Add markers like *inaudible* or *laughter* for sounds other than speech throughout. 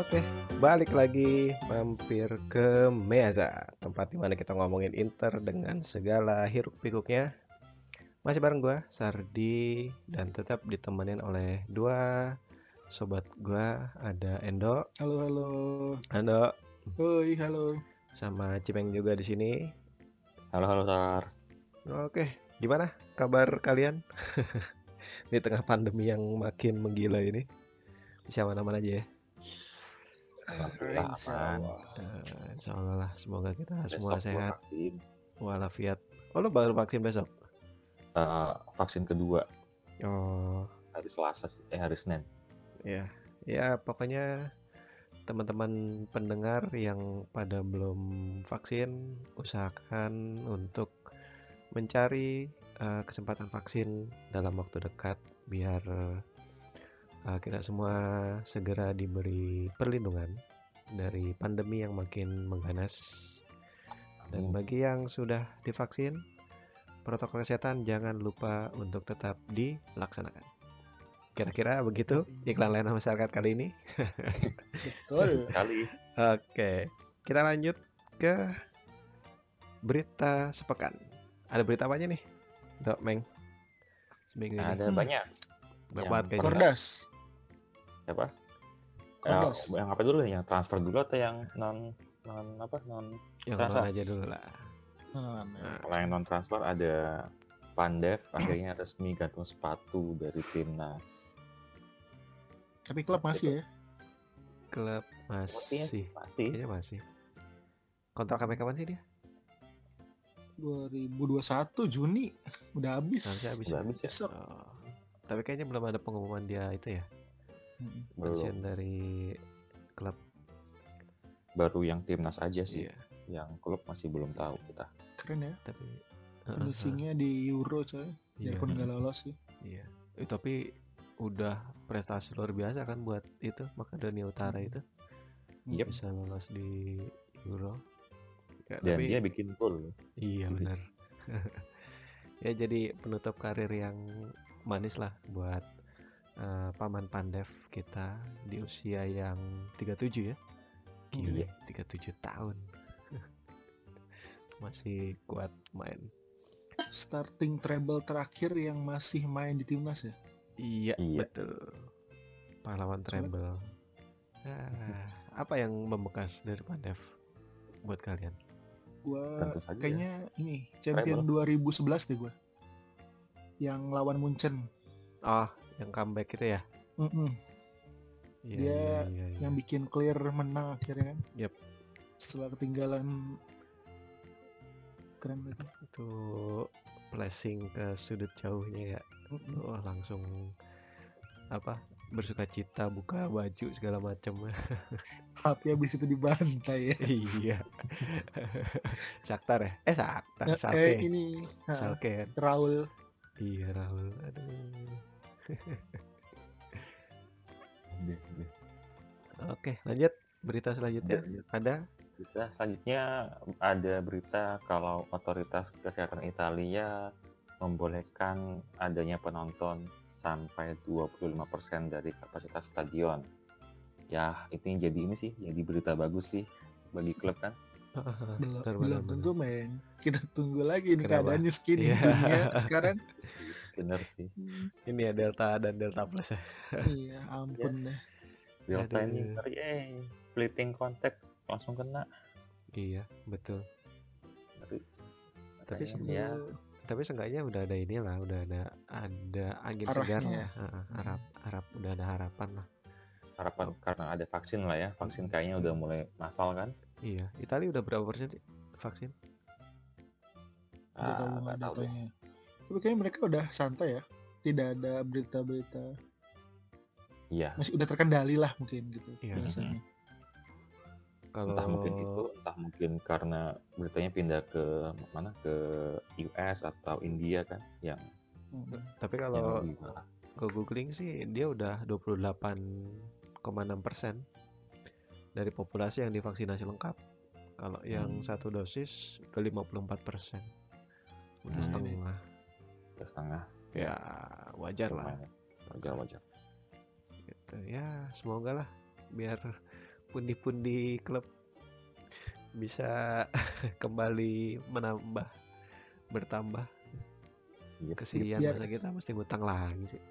Oke, balik lagi mampir ke Meaza, tempat di mana kita ngomongin Inter dengan segala hiruk pikuknya. Masih bareng gua, Sardi, dan tetap ditemenin oleh dua sobat gua, ada Endo, Halo, halo. Endo, Hoi, halo. sama Cimeng juga di sini. Halo halo Tar. Oke, gimana kabar kalian *laughs* di tengah pandemi yang makin menggila ini? Bisa mana-mana aja ya. Alhamdulillah Insya aman. Eh, insya Allah lah, semoga kita semua Besok sehat Vaksin, walafiat. Oh, lo baru vaksin besok? Eh, vaksin kedua Oh, hari Selasa sih, eh hari Senin. ya. Ya, pokoknya teman-teman pendengar yang pada belum vaksin, usahakan untuk mencari eh, kesempatan vaksin dalam waktu dekat biar kita semua segera diberi perlindungan dari pandemi yang makin mengganas. Dan bagi yang sudah divaksin, protokol kesehatan jangan lupa untuk tetap dilaksanakan. Kira-kira begitu iklan layanan masyarakat kali ini. Betul. *laughs* Sekali. Oke, kita lanjut ke berita sepekan. Ada berita apa aja nih, Dok Meng? Seminggu ini. Ada Hmm. banyak. Banyak banget kayaknya. Kordas. Siapa? Eh, yang apa dulu nih? Yang transfer dulu atau yang non non apa non? Yang mana aja dulu lah. Nah, Nah, Kalau yang non transfer ada Pandev akhirnya resmi gantung sepatu dari timnas. tapi klub masih ya. klub masih, Masih. kayaknya masih. Kontrak sampai kapan sih dia? 2021 Juni udah habis. Harusnya habis. Udah ya? habis ya. Oh. Tapi kayaknya belum ada pengumuman dia itu ya. Pensiun dari klub. Baru yang timnas aja sih. Iya, Yang klub masih belum tahu kita. Keren ya. tapi Finishingnya di Euro coy. Iya. Biarpun nggak lolos sih. Iya. Eh, tapi udah prestasi luar biasa kan buat itu Makedonia Utara Hmm. itu Yep. bisa lolos di Euro. Ya, Dan tapi dia bikin gol. iya benar. *laughs* ya jadi penutup karir yang manis lah buat eh, paman Pandev kita di usia yang 37 ya. Gila, Iya. 37 tahun. *laughs* Masih kuat main. Starting treble terakhir yang masih main di timnas ya. Iya, Iya. betul. Pahlawan treble. Ah, apa yang membekas dari Pandev buat kalian? Gua kayaknya ini champion 2011 deh gua. Yang lawan Munchen. Oh, yang comeback itu ya? Mm-mm. Iya, Dia iya, iya, iya. Yang bikin clear menang akhirnya kan. Yep. Setelah ketinggalan keren banget. itu flashing ke sudut jauhnya ya. Mm-mm. Wah, langsung apa? Bersuka cita buka baju segala macam. *laughs* Tapi habis itu dibantai ya. iya. *laughs* Shakhtar ya? Eh, Shakhtar, Eh, Schalke. ini kan? Raul Iya, Rahul. Aduh. Oke, lanjut. Berita selanjutnya Lanjut. ada Berita selanjutnya ada berita kalau otoritas kesehatan Italia membolehkan adanya penonton sampai 25% dari kapasitas stadion. Ya, ini jadi ini sih, jadi berita bagus sih bagi klub kan. *laughs* belum belum tentu men kita tunggu lagi nih Kenapa? keadaannya segini Iya. dunia sekarang *laughs* Bener sih. ini ya Delta dan Delta Plus ya. iya ampun deh Real time Aduh. injury, eh, fleeting contact langsung kena. Iya, betul. Tapi, Tapi makanya sebelum- ya, Tapi seenggaknya udah ada inilah, udah ada ada angin Arahnya. segar lah. Heeh, harap harap udah ada harapan lah. harapan karena ada vaksin lah ya. Vaksin kayaknya udah mulai massal kan. Iya, Italia udah berapa persen sih vaksin? Tahu Ah, nggak nggak tahu deh. Tapi kayaknya mereka udah santai ya tidak ada berita-berita Iya. masih udah terkendali lah mungkin gitu Iya. biasanya Kalau entah mungkin itu entah mungkin karena beritanya pindah ke mana ke US atau India kan yang tapi kalau ke googling sih dia udah 28,6 persen dari populasi yang divaksinasi lengkap. Kalau yang Hmm. satu dosis udah 54 persen, udah Hmm. setengah. Ke setengah. Ya wajar lah. wajar wajar. Gitu. Ya semoga lah biar pundi-pundi klub bisa *laughs* kembali menambah bertambah Iya, kesian Biar- masa kita mesti ngutang lagi sih.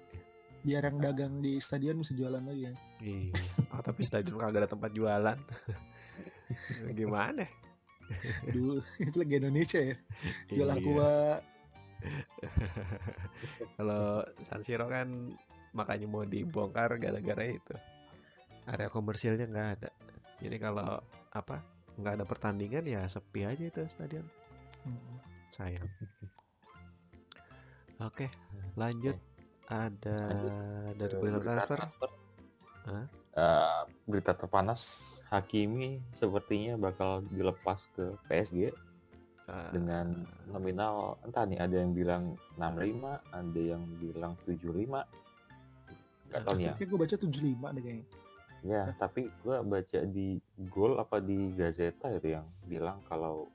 Biar yang dagang di stadion bisa jualan lagi ya. Iya. Oh, tapi stadion kagak ada tempat jualan. *laughs* Gimana? Dulu itu lagi Indonesia ya. Jual Iya. aqua *laughs* kalau San Siro kan makanya mau dibongkar gara-gara itu. Area komersilnya nggak ada. Jadi kalau apa nggak ada pertandingan ya sepi aja itu stadion. Hmm. sayang. Oke lanjut. Ada dari berita transfer? Hah? Eh, berita terpanas Hakimi sepertinya bakal dilepas ke PSG Ah, dengan nominal entah nih ada yang bilang 65 ada yang bilang 75 nggak tahu nih ya Kayak gue baca 75 deh kayaknya. ya tapi gua baca di Gol apa di Gazeta itu yang bilang kalau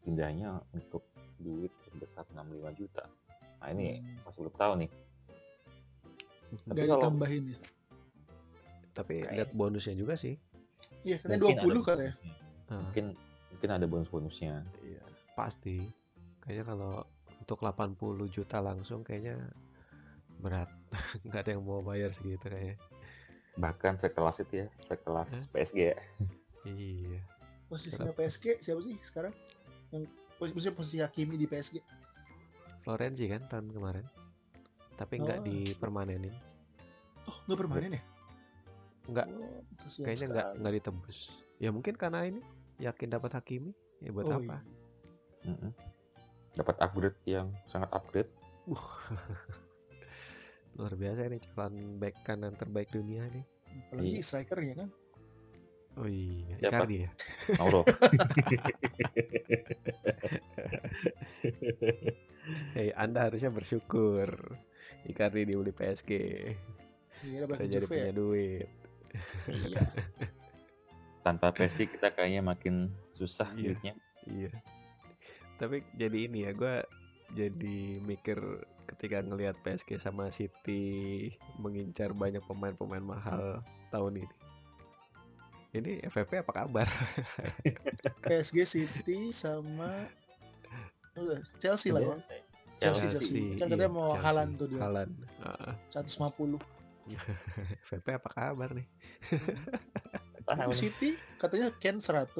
pindahnya untuk duit sebesar 65 juta nah ini Hmm. masih belum tahu nih tapi Gak kalau ditambahin ya. tapi Kayaknya lihat bonusnya juga sih Iya, katanya mungkin 20 ada katanya. Ah, mungkin mungkin ada bonus-bonusnya pasti kayaknya kalau untuk 80 juta langsung kayaknya berat *laughs* nggak ada yang mau bayar segitu kayaknya bahkan sekelas itu ya sekelas Hah? PSG ya *laughs* iya Posisinya PSG siapa sih sekarang? Yang posisi posisi Hakimi di PSG. Florenzi kan tahun kemarin tapi nggak Oh. dipermanenin Oh, nggak permanen ya? Nggak. Oh, kayaknya nggak nggak ditebus ya mungkin karena ini yakin dapat Hakimi ya buat Oh, apa iya. Mm-mm. dapat upgrade yang sangat upgrade *laughs* luar biasa ini calon back kanan terbaik dunia nih Apalagi Iya. strikernya kan. oh iya? Icardi ya Mauro *laughs* Hei, Anda harusnya bersyukur Icardi dibeli PSG Iya, dapat jadi Juve ya. punya duit iya tanpa PSG kita kayaknya makin susah Iya. duitnya Iya. Tapi jadi ini ya, gue jadi mikir ketika ngelihat PSG sama City mengincar banyak pemain-pemain mahal tahun ini. Ini FFP apa kabar? *laughs* PSG City sama Chelsea lah ya. Chelsea, Chelsea. Kan katanya mau Chelsea. Haaland tuh dia. Haaland. Heeh. *laughs* 150. FFP apa kabar nih? City katanya Ken 100.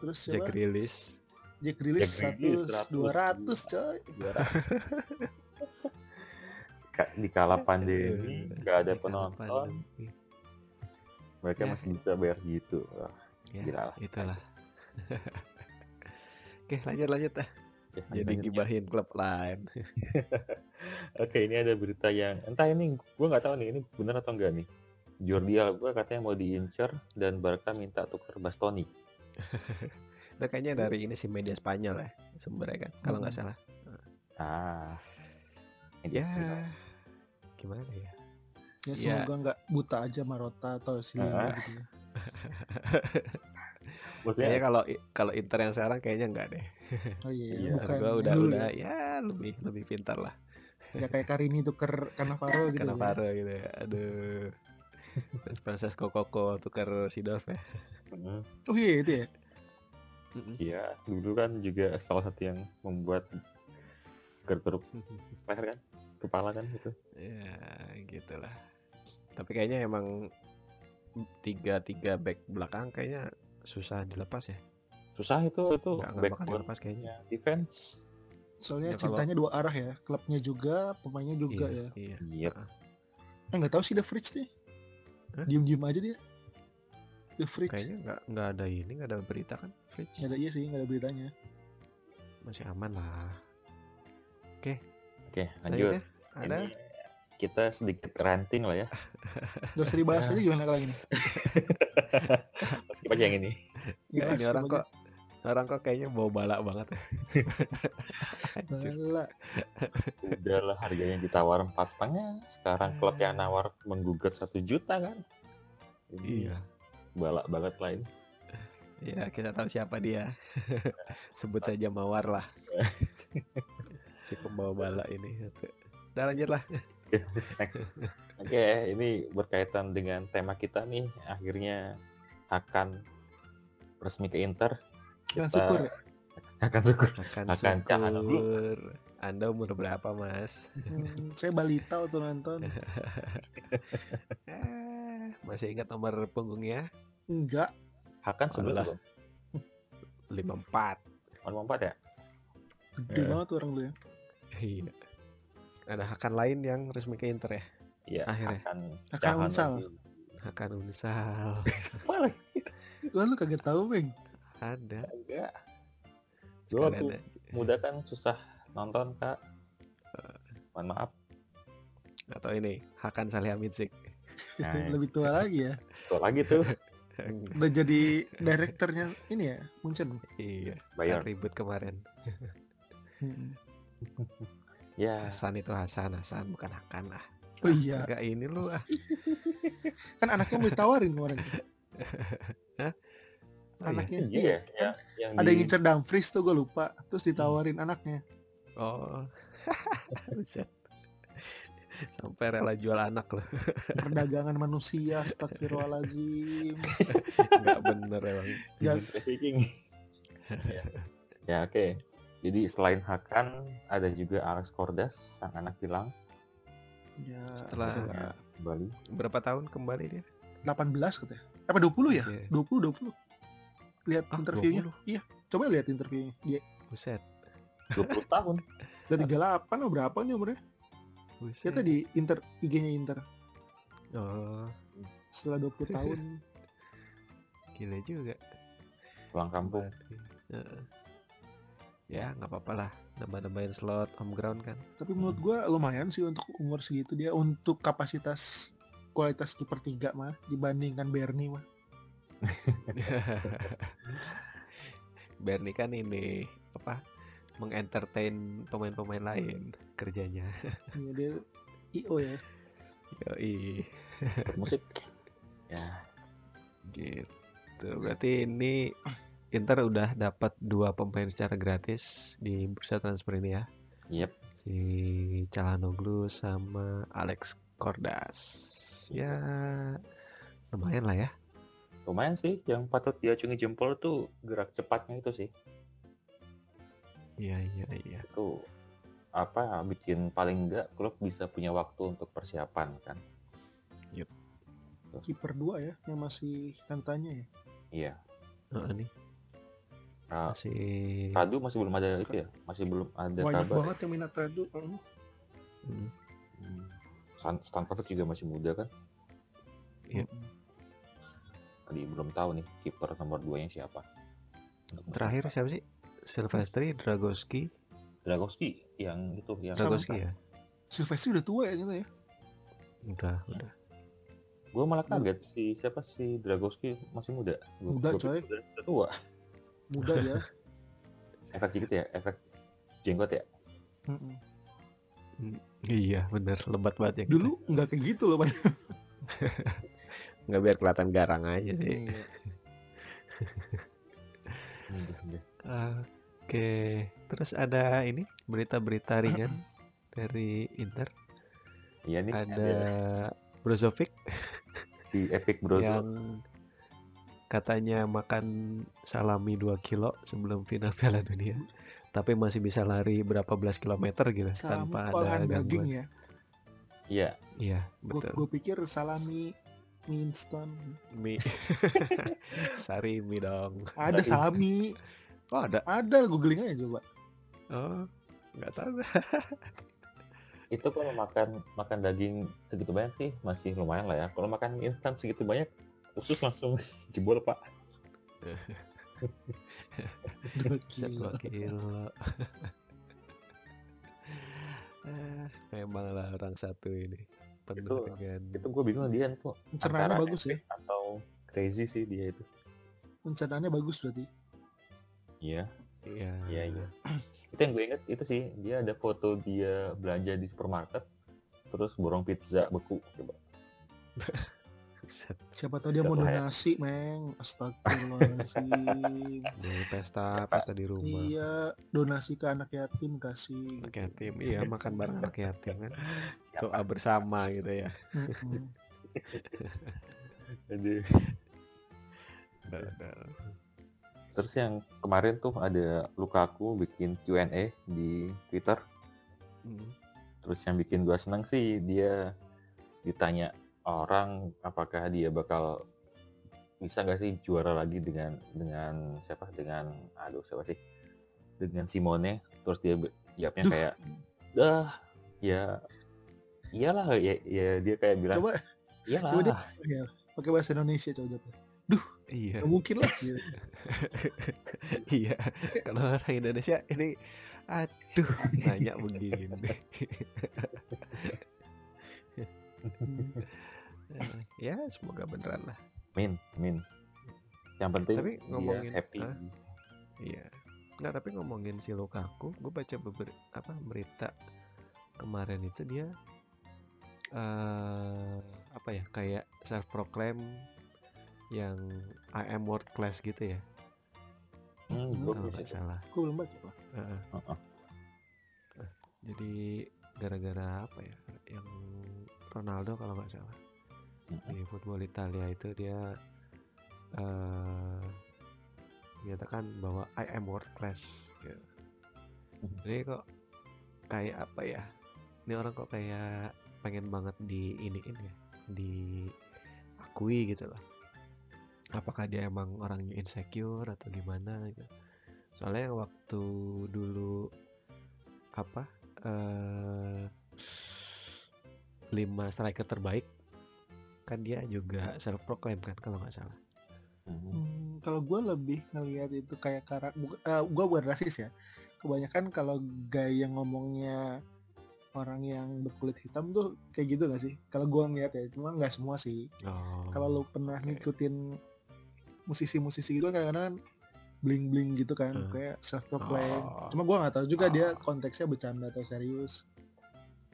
Terus Jack siapa? Jack Grealish Jack Grealish 100, 200 coy. Juara. Ka- di kala pandemi nggak ada penonton pandemi. mereka Ya. masih bisa bayar segitu Wah, Ya, gila lah itulah. *laughs* Oke, lanjut lanjut ah. Ya, Jadi lanjut ya. gibahin klub lain. *laughs* Oke, ini ada berita yang entah ini gue nggak tahu nih ini benar atau enggak nih. Jordi Alba katanya mau diincar dan Barca minta tukar Bastoni. *laughs* Itu kayaknya dari ini sih media Spanyol ya sumbernya kan, kalau nggak salah. Ah. Ya, dia. gimana ya? Ya Ya. semoga nggak buta aja Marota atau Silva Ah. gitu ya. *laughs* Maksudnya Kayaknya kalau kalau Inter yang sekarang kayaknya enggak deh. *laughs* Oh iya, Iya. bukan Gua udah dulu udah ya. ya lebih lebih pintar lah. Ya kayak Karini tuker Cannavaro gitu. Karena ya. Faro gitu ya. Aduh. *laughs* Francesco Coco tukar Sidorf ya. Oh iya itu ya. Iya, dulu kan juga salah satu yang membuat gergeruk *laughs* leher kan, kepala kan gitu. ya, gitulah. Tapi kayaknya emang tiga tiga back belakang kayaknya susah dilepas ya. Susah itu itu Nggak, bakal backbone dilepas kayaknya. defense. Soalnya Ya, kalau- ceritanya dua arah ya. Klubnya juga, pemainnya juga iya, ya. Iya. Iya. Eh nggak tahu sih The Fridge nih. Hah? Diem-diem aja dia. The Fridge. Kayaknya nggak nggak ada ini nggak ada berita kan, Fridge. Nggak ada iya sih, nggak ada beritanya. Masih aman lah. Oke, lanjut. Selanjutnya ada Ini kita sedikit ranting lah ya. *laughs* Gak usah dibahas aja gimana kalau ini. *laughs* Skip aja yang ini. Ya, ini orang kok orang kok kayaknya bawa balak banget ya. *laughs* Hancur. Bala. Udahlah harganya ditawar empat setengah. Sekarang klub yang nawar menggugat satu juta kan. Ini Iya. Balak banget lah *laughs* ini. Ya kita tahu siapa dia. *laughs* Sebut saja Mawar lah. *laughs* si pembawa balak ini. Udah lanjut lah. Next. Oke, ini berkaitan dengan tema kita nih. Akhirnya akan resmi ke Inter kita syukur ya. akan syukur Akan Akan syukur. Anda umur berapa, Mas? Hmm, saya balita waktu nonton. Eh, masih ingat nomor punggungnya? Enggak. Hakan sebelum Alah. 54. belum *laughs* empat ya Gede Ya. banget tuh orang lu ya. Iya. Ada Hakan lain yang resmi ke Inter ya? Iya Akhirnya. akan Hakan Unsal. Hakan Unsal. *laughs* Apa lagi? Gua lu kagak tahu, Bang. Ada. Enggak. Sekalian waktu muda kan susah nonton kak. Mohon maaf. Atau ini Hakan Salihamidzic. Nah, *laughs* Lebih tua lagi ya. itu lagi tuh Udah jadi direkturnya ini ya, Munchen. iya. bayar. Kan ribut kemarin. Hmm. *laughs* Ya Hasan itu Hasan, Hasan bukan Hakan lah. Oh iya, Enggak ini lu ah. *laughs* kan anaknya mau ditawarin kemarin. *laughs* Oh, iya. Anaknya iya ya, yang Ada di- yang ngincer Dumfries tuh gue lupa. Terus ditawarin anaknya. Oh. Buset. Sampai rela jual anak loh. Perdagangan manusia, astagfirullahaladzim. *laughs* Enggak bener emang. Ya, ya, ya oke. Jadi selain Hakan ada juga Alex Cordas sang anak hilang ya Setelah kembali. berapa tahun kembali dia? 18 katanya. Apa 20 ya? Iya. 20 20. Lihat Ah, interviewnya. 20. Iya, coba lihat interviewnya. Dia Buset. 20 tahun. udah 38 atau berapa nih umurnya? Buset. Tadi Inter IG-nya Inter Oh, setelah 20 *laughs* tahun. gila juga. Pulang kampung. Heeh. Ya, nggak apa-apa lah. Nambah-nambahin slot home ground kan. Tapi menurut gua lumayan sih untuk umur segitu dia untuk kapasitas kualitas kiper tiga mah dibandingkan Bernie mah. *laughs* Bernie kan ini apa? Mengentertain pemain-pemain lain kerjanya. *laughs* Iya dia IO ya. Yoi. *laughs* Musik. Ya, Gitu. Berarti ini Inter udah dapat dua pemain secara gratis di bursa transfer ini ya. yep. Si Calhanoglu sama Alex Cordas. Ya lumayan lah ya. Lumayan sih, yang patut diacungi jempol tuh gerak cepatnya itu sih. Iya iya iya. Itu apa bikin paling enggak klub bisa punya waktu untuk persiapan kan. Kiper dua ya yang masih tantanya ya. Iya. Heeh nih Nah, masih Radu masih belum ada itu ya, masih belum ada Banyak kabar. banget yang minat Radu. Hmm. Hmm. Stan- Stanford juga masih muda kan. Iya. Tadi belum tahu nih kiper nomor 2 nya siapa. terakhir siapa sih? Silvestri, Dragowski, Dragowski yang itu yang Dragowski ya. Silvestri udah tua ya gitu ya. Udah udah. Gue malah kaget si siapa si Dragowski masih muda. Gua- Muda, gua coy. Udah, tua. Muda dia. *laughs* Efek sedikit ya, efek jenggot ya. Mm-mm. Iya bener lebat banget ya. Dulu nggak kayak gitu loh, Pak. *laughs* nggak biar kelihatan garang aja sih. Iya. *laughs* Oke, terus ada ini berita-berita ringan *clears throat* dari Inter. Iya nih Ada ada Brozovic si Epic Brozo. yang katanya makan salami 2 kilo sebelum final Piala Dunia, tapi masih bisa lari berapa belas kilometer gitu Salami tanpa ada daging gangguan. ya. Iya, Iya Gue betul. pikir salami mie instan. Mie, *laughs* sari mie dong. Ada salami. Oh ada. Ada googling aja coba. Oh nggak tahu. *laughs* itu kalau makan makan daging segitu banyak sih masih lumayan lah ya. Kalau makan instan segitu banyak, usus langsung *laughs* jebol pak. *laughs* Set kilo. Ah, Memang lah orang satu ini penuh Itu- dengan Itu gue bingung dia tuh Pencernaannya bagus ya. atau crazy sih dia itu. Pencernaannya bagus berarti. Iya, iya iya iya. *clears throat* itu yang gue inget itu sih dia ada foto dia belanja di supermarket terus borong pizza beku coba. *laughs* Siapa tahu dia mau Satu hayat. donasi, Meng. Astagfirullahaladzim. *laughs* Di pesta pesta di rumah. iya, donasi ke anak yatim kasih. Anak yatim, iya makan bareng anak yatim kan. Siapa? *laughs* Doa bersama gitu ya. Aduh. Terus yang kemarin tuh ada Lukaku bikin Q&A di Twitter. Hmm. Terus yang bikin gua seneng sih dia ditanya orang apakah dia bakal bisa nggak sih juara lagi dengan dengan siapa? Dengan aduh siapa sih? Dengan Simone. Terus dia jawabnya kayak dah ya iyalah ya, ya dia kayak bilang coba iyalah. coba dia ya, pakai bahasa Indonesia coba jawab duh iya gak mungkin lah gitu. *laughs* iya kalau orang Indonesia ini aduh nanya begini *laughs* ya semoga beneran lah Min, min. Yang penting tapi ngomongin, dia happy. Huh? Iya. Nggak, tapi ngomongin si Lukaku, gue baca beberapa apa berita kemarin itu dia uh, apa ya kayak self proclaim yang I am world class gitu ya. Hmm, gue kalau nggak salah. Gue belum baca pak. Uh -uh. Uh -uh. Jadi gara-gara apa ya? Yang Ronaldo kalau nggak salah di football Italia itu dia uh, menyatakan bahwa I am world class gitu. jadi kok kayak apa ya ini orang kok kayak pengen banget di ini ini ya diakui gitu loh apakah dia emang orangnya insecure atau gimana gitu. Soalnya waktu dulu apa uh, lima striker terbaik kan dia juga self proclaim kan kalau nggak salah. Hmm. hmm, kalau gue lebih ngelihat itu kayak karak uh, eh, gue bukan rasis ya. Kebanyakan kalau gaya ngomongnya orang yang berkulit hitam tuh kayak gitu gak sih? Kalau gue ngeliat ya cuma nggak semua sih. Oh, kalau lo pernah okay. ngikutin musisi-musisi gitu kan kadang-kadang bling bling gitu kan uh. kayak self proclaim oh. cuma gue nggak tahu juga oh. dia konteksnya bercanda atau serius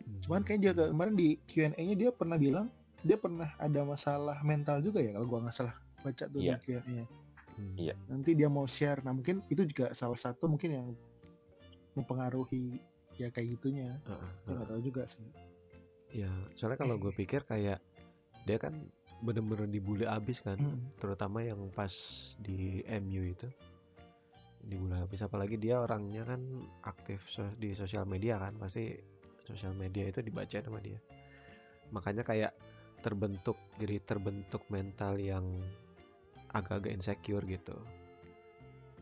hmm. cuman kayak dia kemarin di Q&A nya dia pernah bilang dia pernah ada masalah mental juga ya kalau gua nggak salah baca tuh yeah. di Iya. Yeah. Nanti dia mau share. Nah mungkin itu juga salah satu mungkin yang mempengaruhi ya kayak gitunya. Uh, uh, nggak tahu juga sih. Ya soalnya kalau gue pikir kayak dia kan bener-bener dibully abis kan, hmm. terutama yang pas di MU itu dibully abis. Apalagi dia orangnya kan aktif di sosial media kan, pasti sosial media itu dibaca sama dia. Makanya kayak terbentuk jadi terbentuk mental yang agak-agak insecure gitu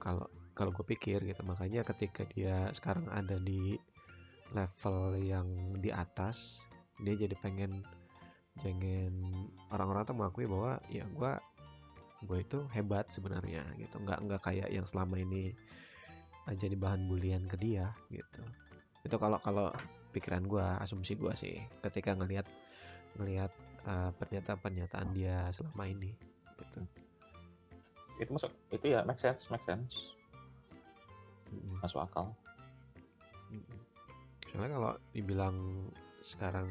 kalau kalau gue pikir gitu makanya ketika dia sekarang ada di level yang di atas dia jadi pengen jangan orang-orang tuh mengakui bahwa ya gue gue itu hebat sebenarnya gitu nggak nggak kayak yang selama ini jadi bahan bulian ke dia gitu itu kalau kalau pikiran gue asumsi gue sih ketika ngelihat ngelihat uh, pernyataan-pernyataan dia selama ini gitu. itu masuk itu ya make sense make sense mm-hmm. masuk akal mm-hmm. soalnya kalau dibilang sekarang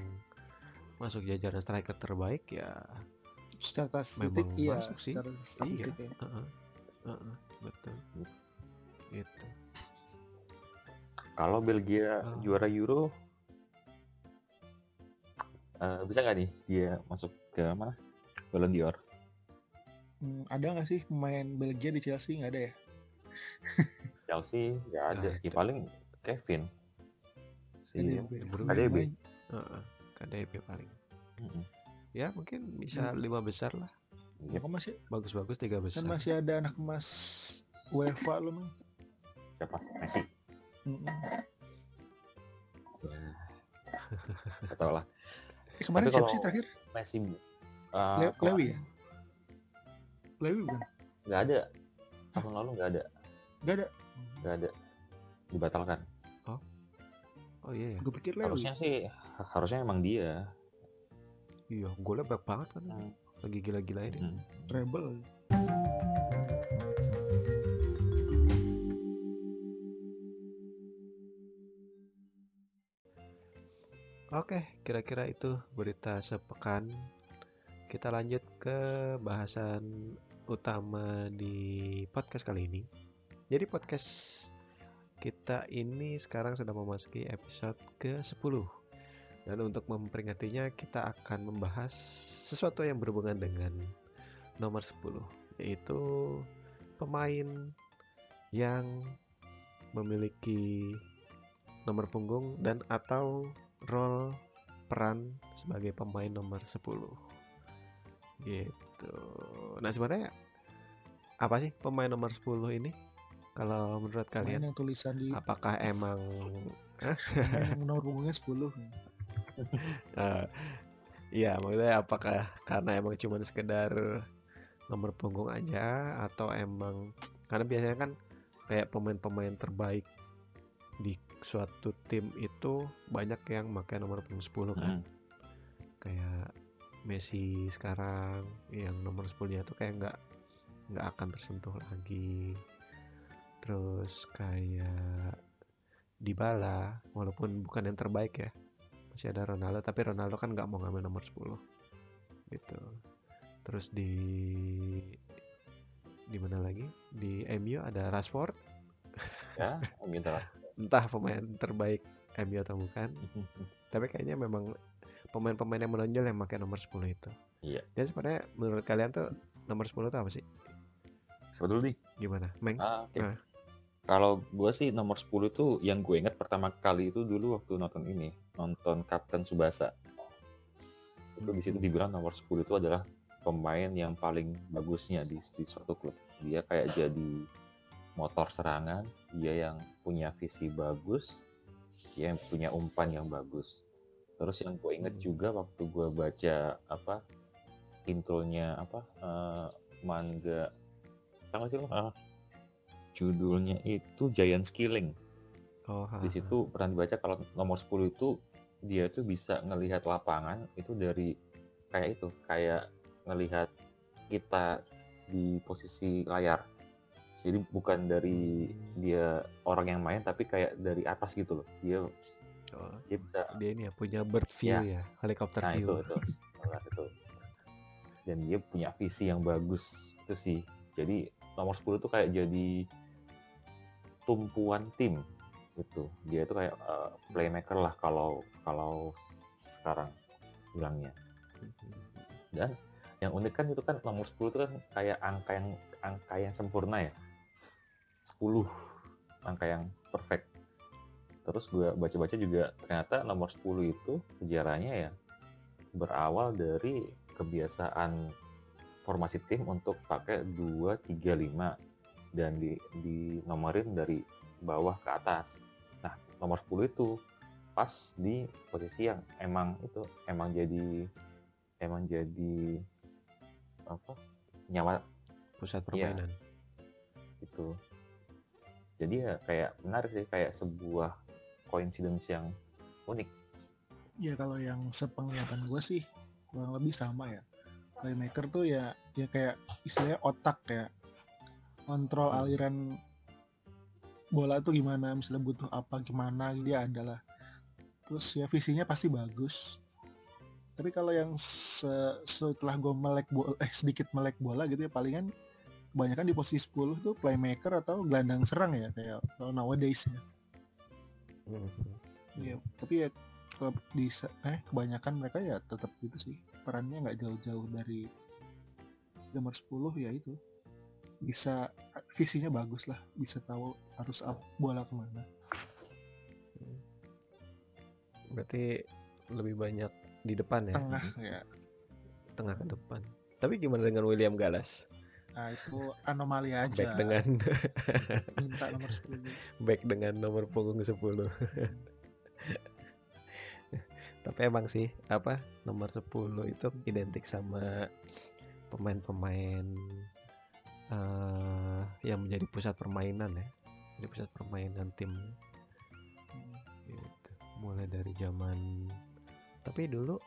masuk jajaran striker terbaik ya secara statistik iya masuk sih secara statistik iya. ya. uh-uh. Uh-uh. betul gitu kalau Belgia uh. juara Euro uh, bisa nggak nih dia masuk ke mana Ballon d'Or? Hmm, ada nggak sih pemain Belgia di Chelsea nggak ada ya? *laughs* Chelsea nggak ada. Nah, ya, paling Kevin. Si KDB. Uh, KDB paling. Mm -hmm. Ya mungkin bisa hmm. lima besar lah. Ya, kok masih bagus-bagus tiga besar. Kan masih ada anak emas UEFA loh mang. Siapa? Messi. Mm -hmm. ya. tahu lah. Eh, kemarin siapa sih terakhir? Messi. Uh, Le Lewi ya? Lewi bukan? Gak ada. Tahun lalu gak ada. Gak ada? Gak ada. Dibatalkan. Oh? Iya ya? Gue pikir Lewi. Harusnya sih, harusnya emang dia. Iya, golnya banyak banget kan. Hmm. Lagi gila-gila ini. Hmm. Treble. Oke, kira-kira itu berita sepekan. Kita lanjut ke bahasan utama di podcast kali ini. Jadi podcast kita ini sekarang sudah memasuki episode ke-10. Dan untuk memperingatinya kita akan membahas sesuatu yang berhubungan dengan nomor 10. yaitu pemain yang memiliki nomor punggung dan atau role peran sebagai pemain nomor 10 gitu nah sebenarnya apa sih pemain nomor 10 ini kalau menurut Main kalian yang tulisan di apakah emang main yang nomor punggungnya 10 eh, Iya, maksudnya apakah karena emang cuman sekedar nomor punggung aja atau emang karena biasanya kan kayak pemain-pemain terbaik di suatu tim itu banyak yang pakai nomor punggung 10 kan. Mm. Kayak Messi sekarang yang nomor 10-nya itu kayak nggak nggak akan tersentuh lagi. Terus kayak Dybala walaupun bukan yang terbaik ya. Masih ada Ronaldo tapi Ronaldo kan nggak mau ngambil nomor 10 gitu. Terus di di mana lagi? Di MU ada Rashford. Ya, *laughs* entah pemain terbaik MU atau bukan. *laughs* Tapi kayaknya memang pemain-pemain yang menonjol yang pakai nomor 10 itu. Iya. dan sebenarnya menurut kalian tuh nomor 10 itu apa sih? Sebetulnya gimana? Meng? Ah, oke. Nah. Kalau gue sih nomor 10 itu yang gue ingat pertama kali itu dulu waktu nonton ini, nonton Kapten Subasa. Itu di situ dibilang nomor 10 itu adalah pemain yang paling bagusnya di, di suatu klub. Dia kayak jadi motor serangan, dia yang punya visi bagus, dia yang punya umpan yang bagus. Terus yang gue inget Hmm. juga waktu gue baca apa intronya apa eh, manga apa sih lo? Judulnya itu Giant Skilling. oh ha, Di situ pernah dibaca kalau nomor 10 itu dia tuh bisa ngelihat lapangan itu dari kayak itu, kayak ngelihat kita di posisi layar. Jadi bukan dari dia orang yang main tapi kayak dari atas gitu loh. Dia Oh, dia bisa dia ini ya punya bird view ya, helikopter nah view itu itu Nah, itu. Dan dia punya visi yang bagus itu sih. Jadi nomor 10 tuh kayak jadi tumpuan tim gitu. Dia itu kayak eh, playmaker lah kalau kalau sekarang bilangnya. Dan yang unik kan itu kan nomor 10 itu kan kayak angka yang angka yang sempurna ya. 10 angka yang perfect. Terus gue baca-baca juga ternyata nomor 10 itu sejarahnya ya berawal dari kebiasaan formasi tim untuk pakai 2 3 5 dan di dinomorin dari bawah ke atas. Nah, nomor 10 itu pas di posisi yang emang itu emang jadi emang jadi apa? Nyawa. Pusat Iya. permainan. Itu. Jadi ya kayak menarik sih kayak sebuah coincidence yang unik. Ya kalau yang sepenglihatan gue sih kurang lebih sama ya. Playmaker tuh ya ya kayak istilahnya otak ya kontrol Hmm. aliran bola tuh gimana misalnya butuh apa gimana dia adalah terus ya visinya pasti bagus tapi kalau yang se- setelah gue melek bola eh sedikit melek bola gitu ya palingan kebanyakan di posisi 10 tuh playmaker atau gelandang serang ya kayak kalau nowadays ya Mhm. Iya, tapi ya di eh kebanyakan mereka ya tetap gitu sih. Perannya nggak jauh-jauh dari nomor 10 ya itu. Bisa visinya bagus lah, bisa tahu harus up bola ke mana. berarti lebih banyak di depan ya Tengah ya. tengah ke depan tapi gimana dengan William Gallas Nah, itu anomali aja. back dengan *laughs* minta nomor 10. back dengan nomor punggung 10 *laughs* tapi emang sih apa nomor 10 itu identik sama pemain-pemain eh yang menjadi pusat permainan ya jadi pusat permainan tim gitu. mulai dari zaman tapi dulu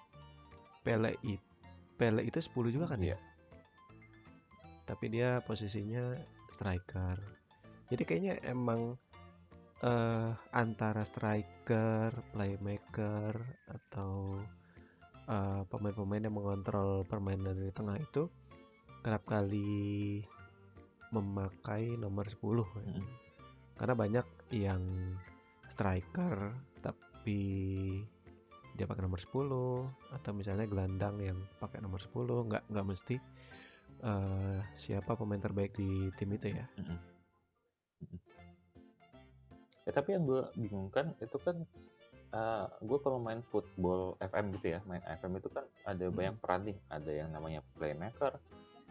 Pele itu Pele itu 10 juga kan ya Iya. tapi dia posisinya striker jadi kayaknya emang eh antara striker playmaker atau eh, pemain-pemain yang mengontrol permainan dari tengah itu kerap kali memakai nomor 10 ya. Mm. karena banyak yang striker tapi dia pakai nomor 10 atau misalnya gelandang yang pakai nomor 10 nggak nggak mesti eh, siapa pemain terbaik di tim itu ya. Mm-mm. Mm-mm. Ya tapi yang gue bingung kan itu kan gue kalau main football FM gitu ya main FM itu kan ada Hmm. banyak peran nih ada yang namanya playmaker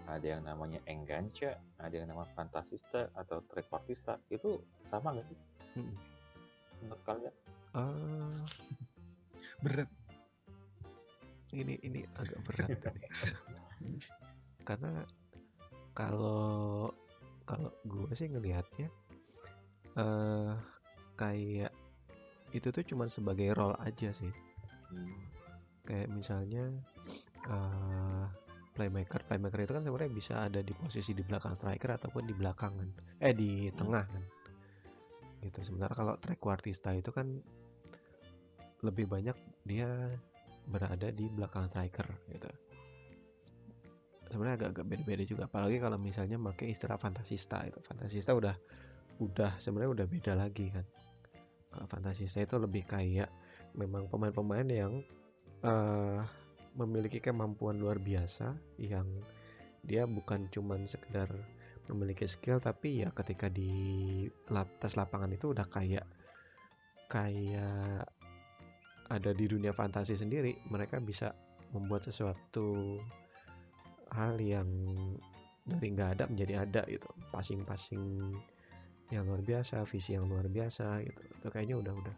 ada yang namanya engancha ada yang namanya fantasista atau trequartista itu sama nggak sih Mm-mm. menurut kalian Eh, berat ini ini agak berat *laughs* ini. karena kalau kalau gue sih ngelihatnya eh kayak itu tuh cuman sebagai role aja sih Hmm. kayak misalnya eh playmaker. Playmaker itu kan sebenarnya bisa ada di posisi di belakang striker ataupun di belakangan eh di tengah kan. Gitu. Sementara kalau trequartista itu kan lebih banyak dia berada di belakang striker gitu. Sebenarnya agak-agak beda-beda juga. Apalagi kalau misalnya pakai istilah fantasista itu. Fantasista udah udah sebenarnya udah beda lagi kan. Kalau fantasista itu lebih kayak memang pemain-pemain yang eh, memiliki kemampuan luar biasa yang dia bukan cuman sekedar memiliki skill tapi ya ketika di lap- atas lapangan itu udah kayak kayak ada di dunia fantasi sendiri mereka bisa membuat sesuatu hal yang dari nggak ada menjadi ada gitu. Passing-passing yang luar biasa visi yang luar biasa gitu. Itu kayaknya udah udah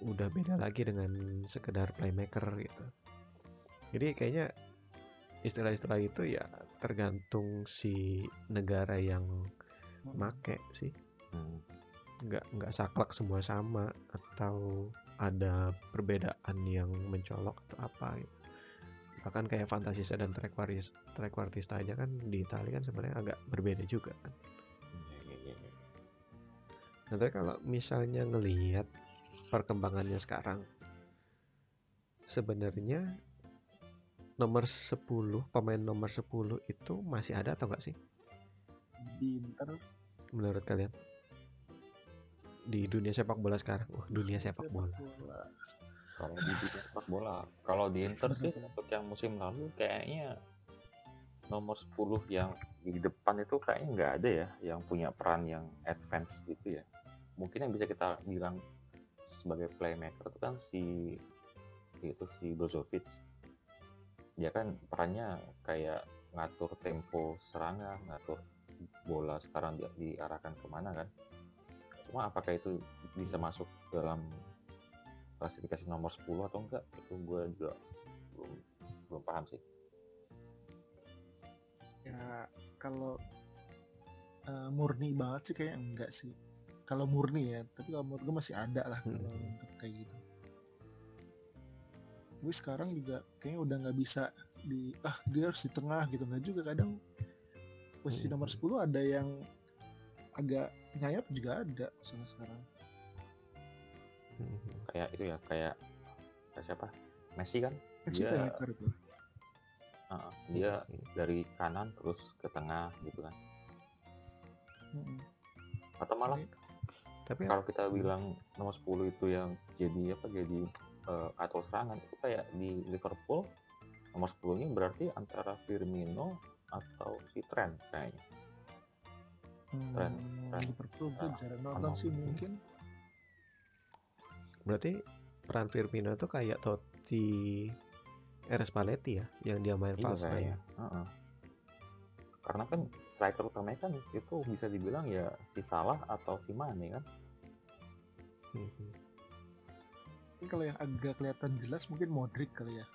udah beda lagi dengan sekedar playmaker gitu jadi kayaknya istilah-istilah itu ya tergantung si negara yang make sih Hmm. nggak nggak saklek semua sama atau ada perbedaan yang mencolok atau apa gitu. bahkan kayak fantasista dan trequartista, trequartista aja kan di Italia kan sebenarnya agak berbeda juga kan Iya, iya, iya. Nah, tapi kalau misalnya ngelihat perkembangannya sekarang, sebenarnya nomor 10, pemain nomor 10 itu masih ada atau enggak sih di Inter menurut kalian? Di dunia sepak bola sekarang. Wah, dunia sepak bola. kalau di dunia sepak bola kalau di Inter sih *laughs* untuk yang musim lalu kayaknya nomor 10 yang di depan itu kayaknya nggak ada ya yang punya peran yang advance gitu ya mungkin yang bisa kita bilang sebagai playmaker itu kan si itu si Brozovic dia kan perannya kayak ngatur tempo serangan ngatur bola sekarang di- diarahkan ke mana kan. Cuma apakah itu bisa masuk dalam klasifikasi nomor 10 atau enggak itu gue juga belum belum paham sih. Ya kalau eh, murni banget sih kayak enggak sih. Kalau murni ya tapi kalau menurut gue masih ada lah Hmm. kalau untuk kayak gitu gue sekarang juga kayaknya udah nggak bisa di ah dia harus di tengah gitu nggak juga kadang posisi Hmm. nomor 10 ada yang agak nyayap juga ada sama sekarang Mhm. kayak itu ya kayak kayak siapa Messi kan Messi Dia- tuh Heeh, dia dari kanan terus ke tengah gitu kan Mm-mm. atau malah Tapi kalau kita bilang nomor 10 itu yang jadi apa jadi eh, atur serangan itu kayak di Liverpool nomor 10 nya berarti antara Firmino atau si Trent kayaknya Hmm, Keren, keren. Liverpool gue Ah, jarang nonton sih mungkin berarti peran Firmino itu kayak Totti RS Paletti ya yang dia main Iya false nine. kayaknya. Heeh. Karena kan striker utamanya kan itu bisa dibilang ya si Salah atau si Mane kan. Mhm. Mungkin kalau yang agak kelihatan jelas mungkin Modric kali ya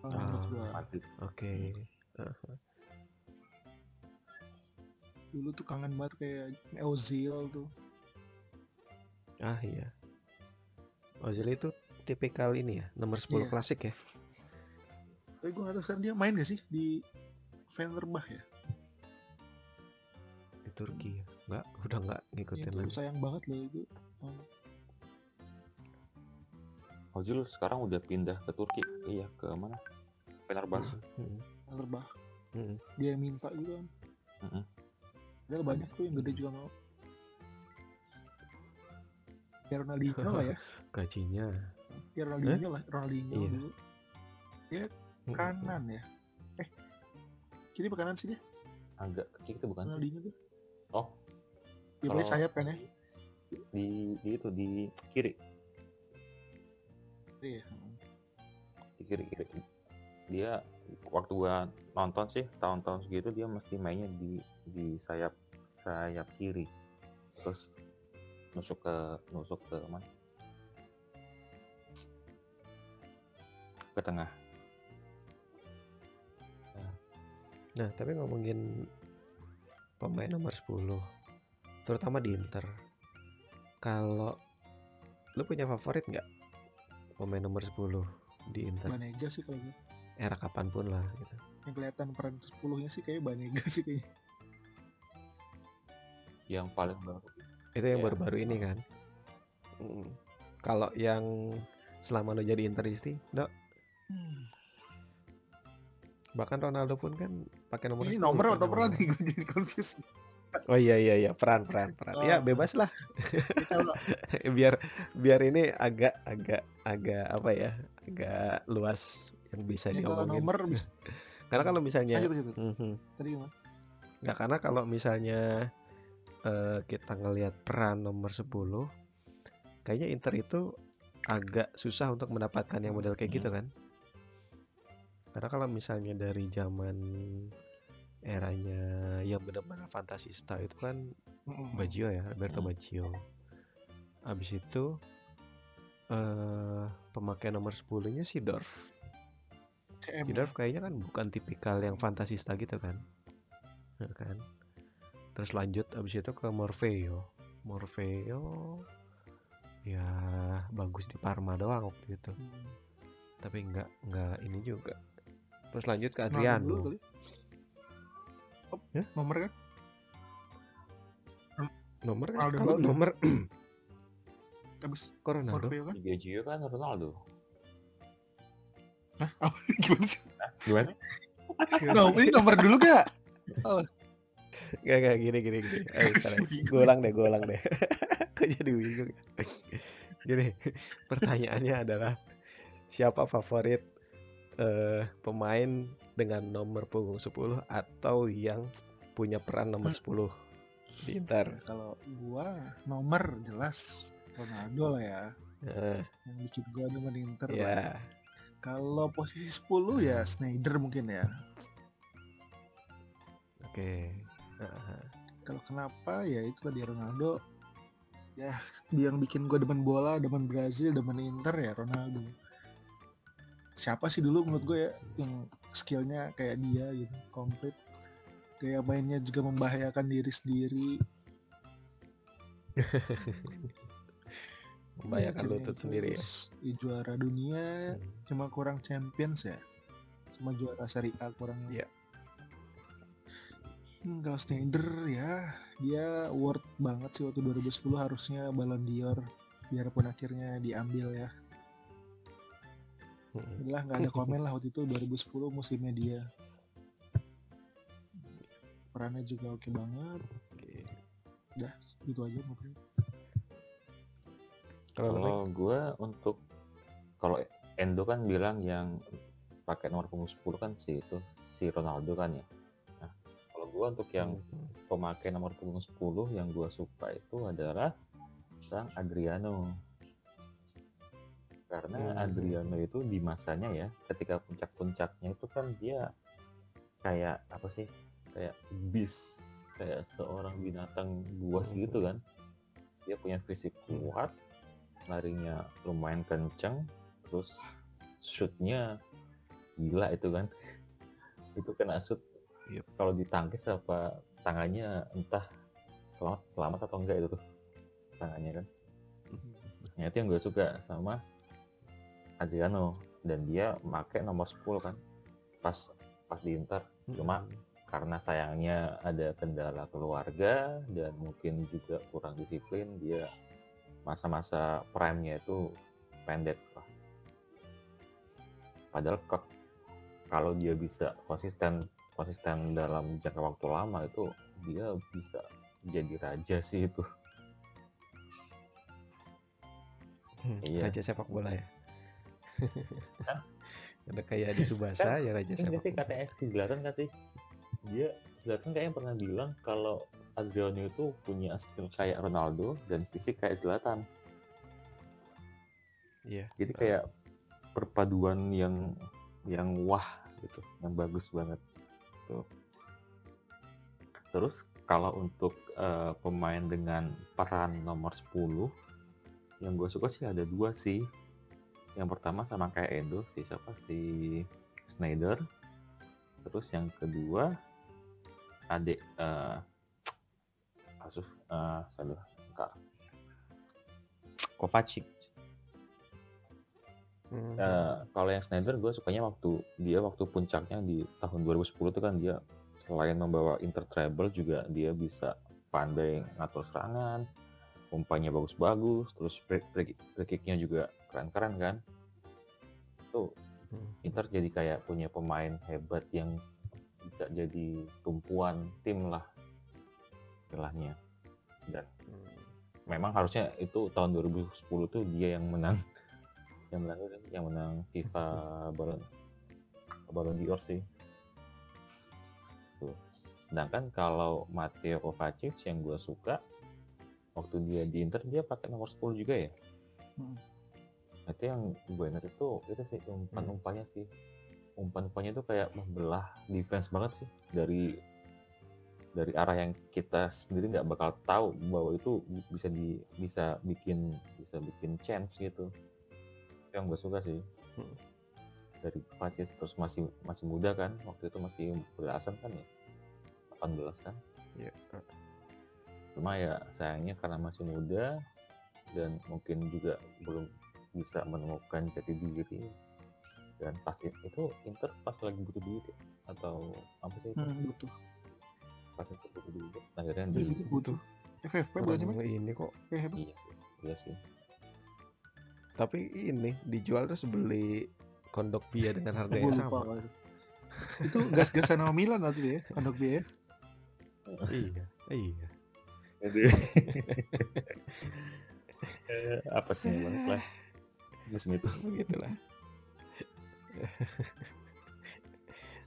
menurut Ah. Oke. dulu tuh kangen banget kayak Ozil tuh Ah iya. Ozil itu tipikal ini ya, nomor 10 Iya. klasik ya. tapi gue gak sekarang dia main gak sih di Fenerbah ya Di Turki ya. Enggak, udah enggak ngikutin itu lagi. sayang banget loh itu Oh, Ozil sekarang udah pindah ke Turki. Iya, ke mana? Fenerbahce. Fenerbah Mhm. dia minta gitu kan. Padahal banyak tuh yang gede juga mau ya Ronaldinho lah ya *laughs* Gajinya. ya Ronaldinho lah Ronaldinho Iya. dulu Mhm. kanan ya kiri apa kanan sih dia agak kecil itu bukan? Ronaldinho tuh oh dia Kalau- sayap kan ya di, di itu di kiri iya. Kiri kiri dia waktu gua nonton sih tahun-tahun segitu dia mesti mainnya di di sayap sayap kiri. Terus nusuk ke nusuk ke mana? Ke tengah. Nah, tapi ngomongin pemain nomor 10, terutama di Inter. Kalau lu punya favorit nggak pemain nomor 10 di Inter? Banega sih kalau gue Era kapan pun lah gitu. yang kelihatan peran 10 nya sih kayak Banega sih kayaknya yang paling baru Itu yang Iya. baru-baru ini kan. Mm. Kalau yang selama lu jadi Interisti, Dok, bahkan Ronaldo pun kan pakai nomor ini 10 nomor kan atau peran nih gue jadi confused Oh iya iya iya, peran peran peran. Ya Oh. bebas lah. *laughs* biar biar ini agak agak agak apa ya agak luas yang bisa ini diomongin nomor bisa *laughs* karena kalau misalnya lanjut lanjut tadi gimana nggak karena kalau misalnya eh, kita ngelihat peran nomor 10 kayaknya Inter itu agak susah untuk mendapatkan yang model kayak gitu kan karena kalau misalnya dari zaman eranya yang benar-benar fantasista itu kan Mm-mm. Baggio ya, Alberto Hmm. Baggio. Habis itu eh pemakai nomor 10-nya si Dorf. CM Si Dorf kayaknya kan bukan tipikal yang fantasista gitu kan. Ya kan. Terus lanjut habis itu ke Morfeo. Morfeo ya bagus di Parma doang waktu itu. Hmm. Tapi nggak nggak ini juga. Terus lanjut ke Adriano. Oh, Ya? nomor kan Nomor kan Ronaldo kalau nomor *clears throat* habis *clears throat* Ronaldo? Morfeo kan Gio kan Ronaldo Hah? *laughs* Apa? gimana sih gimana *laughs* no, ini nomor dulu gak Gak gak gini gini gini. *laughs* Ayo, sekarang. Bingung. Gue ulang deh, gue ulang deh. Kok jadi bingung? Gini, pertanyaannya adalah siapa favorit eh, pemain dengan nomor punggung 10 atau yang punya peran nomor 10 di Inter? kalau gua nomor jelas Ronaldo lah ya. Nah, yang bikin gua demen Inter lah. ya, kalau posisi 10 ya Snyder mungkin ya. Oke. Nah, kalau kenapa? Ya itu tadi Ronaldo. Ya dia yang bikin gue demen bola demen Brazil demen Inter ya Ronaldo. Siapa sih dulu menurut gue ya yang skillnya kayak dia gitu komplit gaya mainnya juga membahayakan diri sendiri *laughs* membahayakan Bikin lutut sendiri ya. juara dunia Hmm. cuma kurang Champions ya cuma juara Serie A kurang Iya. Hmm, kalau Snyder ya dia worth banget sih waktu 2010 harusnya Ballon d'Or biarpun akhirnya diambil ya. Udah nggak ada *laughs* komen lah waktu itu 2010 musimnya dia perannya juga oke banget Oke. udah gitu aja mungkin Kalau gue untuk kalau Endo kan bilang yang pakai nomor punggung 10 kan si itu si Ronaldo kan ya. Nah, kalau gue untuk yang Hmm. pemakai nomor punggung 10 yang gue suka itu adalah Sang Adriano. Karena Hmm. Adriano itu di masanya ya, ketika puncak-puncaknya itu kan dia kayak apa sih? Kayak beast, kayak seorang binatang buas Hmm. gitu kan. Dia punya fisik Hmm. kuat, larinya lumayan kenceng, terus shootnya gila itu kan. *laughs* Itu kena shoot Yep. kalau ditangkis apa tangannya entah selamat selamat atau enggak itu tuh tangannya kan. Nah, itu yang gue suka sama Adriano dan dia pakai nomor 10 kan pas pas di Inter cuma Hmm. karena sayangnya ada kendala keluarga dan mungkin juga kurang disiplin dia masa-masa prime-nya itu pendek lah. Padahal ke- kalau dia bisa konsisten konsisten dalam jangka waktu lama itu dia bisa jadi raja sih itu. Hmm, Iya. Raja sepak bola ya. Ada kayak di Subasa ya Raja Ini nggak sih si Zlatan kan sih? Dia Zlatan kayaknya pernah bilang kalau Adriano itu punya skill kayak Ronaldo dan fisik kayak Zlatan. Iya. jadi kayak perpaduan yang yang wah gitu yang bagus banget. Tuh. Terus kalau untuk eh, pemain dengan peran nomor 10 yang gue suka sih ada dua sih yang pertama sama kayak Edo si siapa? Si Snyder terus yang kedua adik eh asuh eh salah bentar Kovacic. Hmm. Eh, kalau yang Snyder gue sukanya waktu dia waktu puncaknya di tahun 2010 itu kan dia selain membawa Inter treble juga dia bisa pandai ngatur serangan, umpannya bagus-bagus, terus free, free, free kicknya juga keren-keren kan. Tuh Hmm. Inter jadi kayak punya pemain hebat yang bisa jadi tumpuan tim lah istilahnya. Dan Hmm. memang harusnya itu tahun 2010 tuh dia yang menang yang menang yang menang FIFA Ballon Ballon d'Or sih Tuh. sedangkan kalau Matteo Kovacic yang gue suka waktu dia di Inter dia pakai nomor 10 juga ya Hmm. Itu yang gue ingat itu itu sih umpan umpannya sih. Umpan umpannya itu kayak membelah defense banget sih dari dari arah yang kita sendiri nggak bakal tahu bahwa itu bisa di bisa bikin bisa bikin chance gitu. Itu yang gue suka sih. Hmm. dari Kovacic terus masih masih muda kan waktu itu masih belasan kan ya? 18 kan? Iya. cuma ya sayangnya karena masih muda dan mungkin juga belum bisa menemukan jati diri dan pas itu Inter pas lagi butuh duit ya? atau apa sih itu Hmm, butuh. pas itu butuh duit akhirnya Jadi di butuh. FFP bukan? Orang ini kok FFP. iya sih iya sih tapi ini dijual terus beli kondok bia dengan harga yang sama itu. Gas-gasan sama Milan waktu itu ya, kondok biaya. *laughs* iya iya Jadi *laughs* Eh, apa sih banget lah musim itu begitulah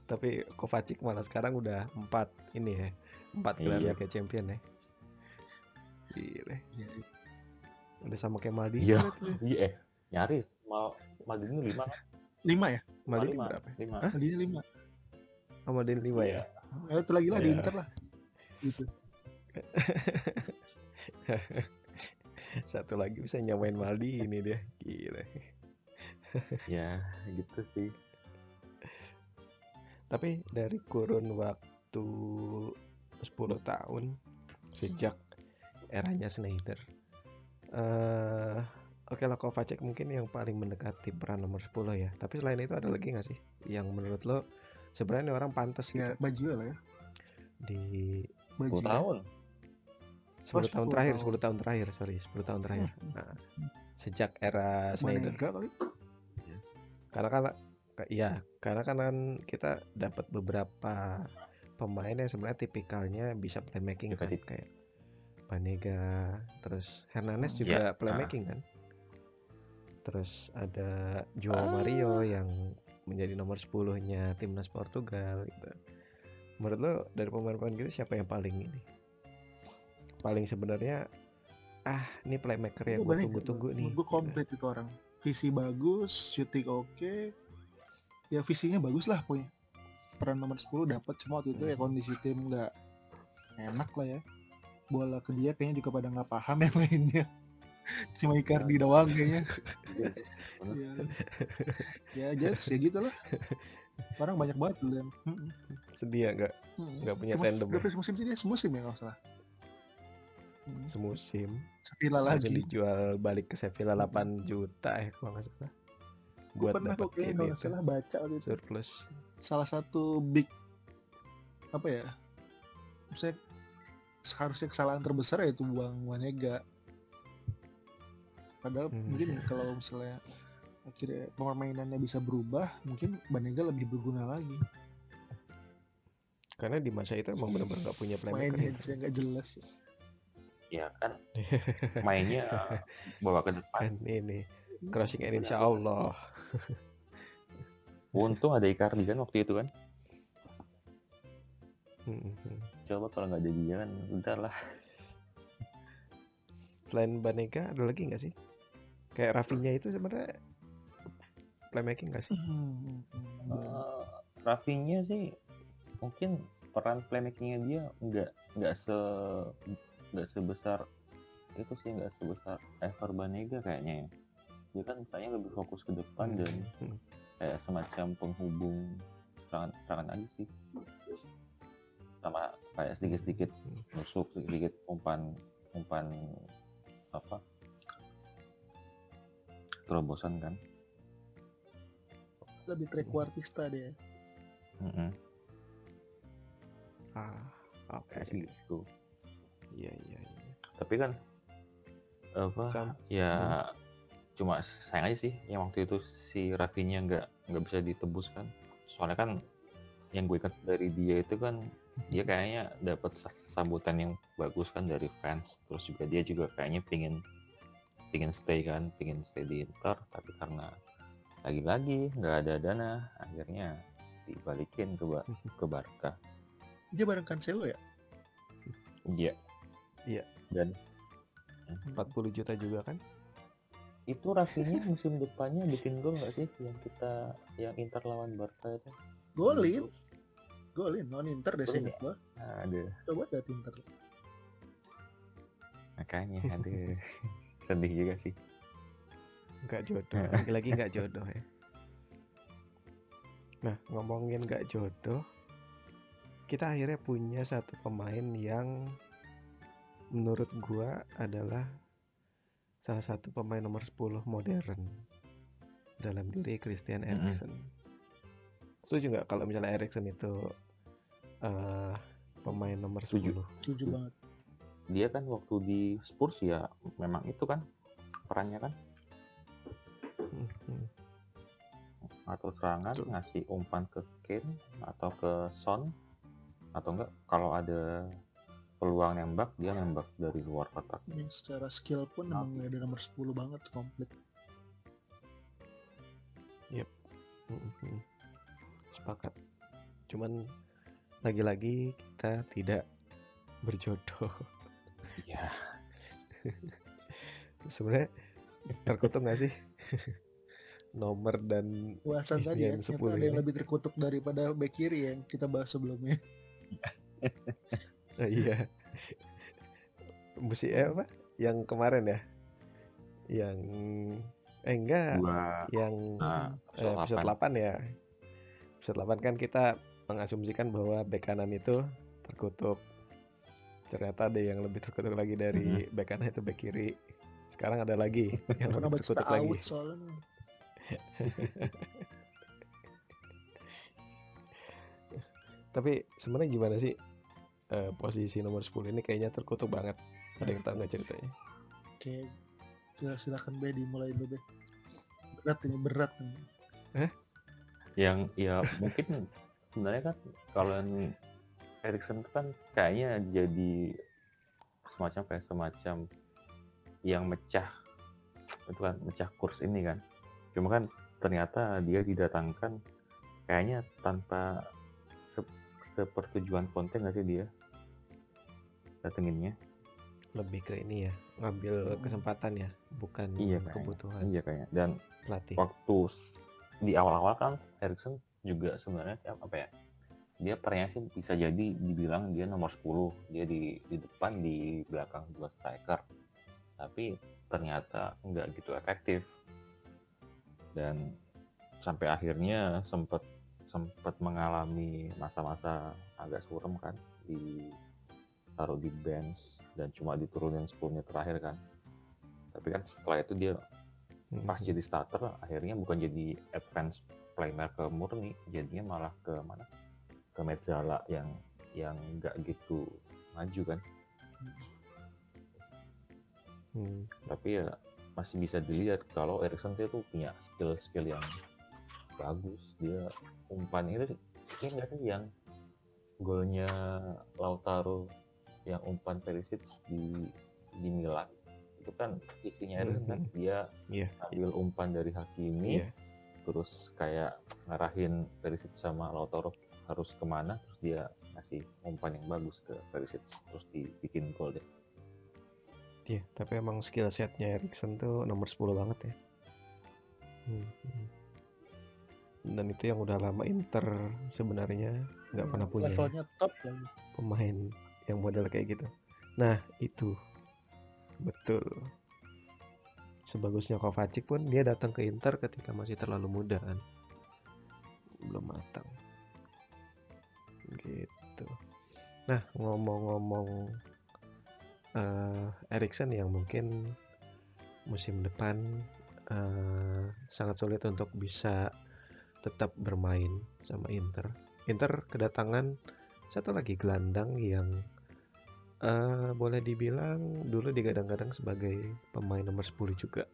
tapi Kovacic malah sekarang udah empat ini ya empat gelar Iya. Liga Champion ya Gile. Iya. udah sama kayak Maldini Iya. ya. iya eh nyaris mau Maldini lima kan Lima ya? Maldini lima berapa ya? lima Maldini lima. oh, Maldini lima ya Eh, itu lagi lah di Iya. Inter lah. Gitu. *laughs* satu lagi bisa nyamain Maldini dia gila ya gitu sih tapi dari kurun waktu 10 tahun sejak eranya Snyder eh Oke lah Kovacic mungkin yang paling mendekati peran nomor 10 ya. Tapi selain itu ada lagi nggak sih yang menurut lo sebenarnya ini orang pantas gitu Ya, baju lah ya. di Baju. 10 tahun 10 Oh, tahun 10 terakhir, tahun. 10 tahun terakhir, sorry, 10 tahun terakhir. Hmm. Nah, sejak era Snyder. Kali. Karena kan ka- iya, karena kan kan kita dapat beberapa pemain yang sebenarnya tipikalnya bisa playmaking kan kayak Banega, terus Hernandez Hmm, juga iya, playmaking kan. Terus ada Joao Mario yang menjadi nomor 10-nya timnas Portugal gitu. Menurut lo dari pemain-pemain gitu siapa yang paling ini? Paling sebenarnya ah, ini playmaker yang gue tunggu-tunggu nih. Gue komplit itu orang. Visi bagus, shooting oke. Ya visinya bagus lah punya. Peran nomor 10 dapat cuma waktu itu ya Hmm. kondisi tim nggak enak lah ya. Bola ke dia kayaknya juga pada nggak paham yang *laughs* lainnya. Cuma Icardi doang kayaknya. Iya, ya, ya jadi ya gitu lah. Orang banyak banget dan Sedia nggak nggak punya tandem ya? Berapa musim sih dia semusim ya kalau salah. Hmm, semusim. Sevilla langsung lagi. dijual balik ke Sevilla 8 juta ya kalau nggak salah. Gue buat pernah dapat kok ini kalau salah baca waktu itu. surplus. Salah satu big apa ya saya seharusnya kesalahan terbesar yaitu buang Wanega. Padahal Hmm. mungkin *laughs* kalau misalnya akhirnya permainannya bisa berubah mungkin Banega lebih berguna lagi. Karena di masa itu emang benar-benar nggak punya playmaker mainnya ya. nggak jelas ya kan mainnya bawa ke depan kan ini crossing and insya Allah untung ada Icardi kan waktu itu kan Hmm, hmm. coba kalau nggak ada dia kan udah lah Selain Banega ada lagi nggak sih? Kayak Rafinha itu sebenarnya playmaking nggak sih? Hmm, hmm, Eh, Rafinha sih mungkin peran playmakingnya dia nggak nggak se nggak sebesar itu sih nggak sebesar Ever Banega kayaknya ya. Dia kan kayaknya lebih fokus ke depan dan Hmm. kayak semacam penghubung serangan serangan aja sih. Sama kayak sedikit sedikit nusuk sedikit sedikit umpan umpan apa? Terobosan kan? Lebih trequartista dia. Mm-mm, Ah, oke. kayak gitu Iya iya iya. tapi kan apa Sam- ya cuma sayang aja sih yang waktu itu si Rafinha nggak nggak bisa ditebus kan. Soalnya kan yang gue ingat dari dia itu kan dia *laughs* kayaknya dapat sa- sambutan yang bagus kan dari fans. Terus juga dia juga kayaknya pingin pingin stay kan pingin stay di Inter. Tapi karena lagi-lagi nggak ada dana akhirnya dibalikin ke Ba- *laughs* ke Barca. Dia bareng Cancelo ya? iya Iya. dan 40 juta juga kan? itu Rafinha musim depannya bikin gol nggak sih yang kita yang Inter lawan Barca itu Golin. Golin non Inter deh Golin seinget gua. ada Coba lihat Inter. makanya ada *laughs* sedih juga sih Nggak jodoh. Lagi-lagi nggak jodoh ya. Nah ngomongin nggak jodoh, kita akhirnya punya satu pemain yang menurut gua adalah salah satu pemain nomor 10 modern dalam diri Christian. Eriksen. Setuju nggak kalau misalnya Eriksen itu eh, pemain nomor 10? Setuju. Setuju banget. dia kan waktu di Spurs ya memang itu kan perannya kan Hmm, hmm. atau serangan Betul. ngasih umpan ke Kane atau ke Son atau enggak kalau ada peluang nembak dia nembak dari luar kotak Yang secara skill pun emang ada nomor 10 banget komplit. Hmm, hmm. Sepakat. Cuman lagi-lagi kita tidak berjodoh. ya *laughs* Sebenarnya terkutuk nggak sih? *laughs* Nomor dan Bahasan tadi ya, Yang ternyata 10 ada yang lebih terkutuk daripada back kiri yang kita bahas sebelumnya. *laughs* Ah, iya. Musi eh, apa? Yang kemarin ya? Yang eh enggak, dua yang nah, eh, episode 8 ya. Episode 8 kan kita mengasumsikan bahwa bek kanan itu terkutuk. Ternyata ada yang lebih terkutuk lagi dari bek kanan itu bek kiri. Sekarang ada lagi *laughs* yang Pernah lebih terkutuk lagi. soalnya. *laughs* Tapi sebenarnya gimana sih eh, posisi nomor 10 ini kayaknya terkutuk banget. Ada yang tahu nggak ceritanya? Oke. Sil- Silakan Be dimulai dulu Be. Berat ini berat nih. yang ya mungkin sebenarnya kan kalau yang Erikson itu kan kayaknya jadi semacam kayak semacam yang mecah itu kan mecah kurs ini kan cuma kan ternyata dia didatangkan kayaknya tanpa se- sepertujuan konten nggak sih dia datenginnya Lebih ke ini ya, ngambil kesempatan ya, bukan Iya, kayaknya. kebutuhan iya kayaknya dan pelatih. waktu di awal-awal kan Erikson juga sebenarnya apa ya dia perannya sih bisa jadi dibilang dia nomor 10 dia di di depan di belakang dua striker tapi ternyata nggak gitu efektif dan sampai akhirnya sempat sempat mengalami masa-masa agak suram kan di taruh di bench dan cuma diturunin 10 menit terakhir kan tapi kan setelah itu dia Hmm. pas jadi starter akhirnya bukan jadi advance playmaker murni jadinya malah ke mana ke Mezzala yang yang nggak gitu maju kan Hmm. tapi ya masih bisa dilihat kalau Erikson itu punya skill-skill yang bagus dia umpan itu ini nggak sih yang golnya Lautaro yang umpan Perisic di di Milan itu kan isinya Erikson kan Mhm. dia Iya. ambil umpan dari Hakimi Iya. terus kayak ngarahin Perisic sama Lautaro harus ke mana terus dia ngasih umpan yang bagus ke Perisic terus dibikin gol deh Iya, tapi emang skill setnya Erikson tuh nomor 10 banget ya. Hmm, hmm. Dan itu yang udah lama Inter sebenarnya nggak pernah punya levelnya top lagi pemain yang model kayak gitu. Nah, itu. Betul. Sebagusnya Kovacic pun dia datang ke Inter ketika masih terlalu muda kan. Belum matang. Gitu. Nah, ngomong-ngomong eh Erikson yang mungkin musim depan eh, sangat sulit untuk bisa tetap bermain sama Inter. Inter kedatangan satu lagi gelandang yang eh, boleh dibilang dulu digadang-gadang sebagai pemain nomor 10 juga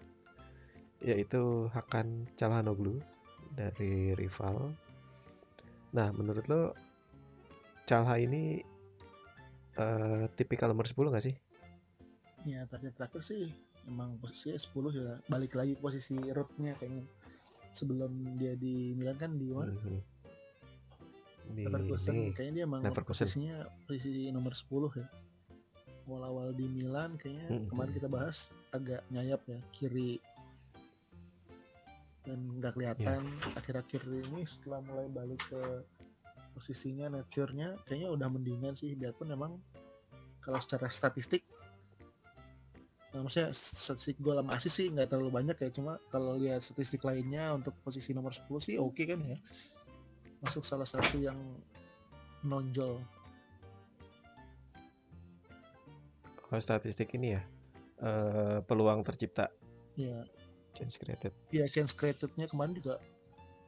yaitu Hakan Calhanoglu dari rival. Nah, menurut lo Calha ini eh, tipikal nomor 10 nggak sih? ya terakhir-terakhir sih emang posisinya 10 ya balik lagi posisi rootnya kayaknya sebelum dia di Milan kan di mana Mhm. Di Leverkusen kayaknya dia emang Leverkusen. posisinya posisi nomor 10 ya awal-awal di Milan kayaknya Mhm. kemarin kita bahas agak nyayap ya kiri dan nggak kelihatan Iya. akhir-akhir ini setelah mulai balik ke posisinya nature-nya kayaknya udah mendingan sih biarpun emang kalau secara statistik Nah, maksudnya statistik gol sama assist sih nggak terlalu banyak ya cuma kalau lihat statistik lainnya untuk posisi nomor 10 sih oke kan ya masuk salah satu yang menonjol kalau statistik ini ya eh, peluang tercipta ya chance created. ya chance created-nya kemarin juga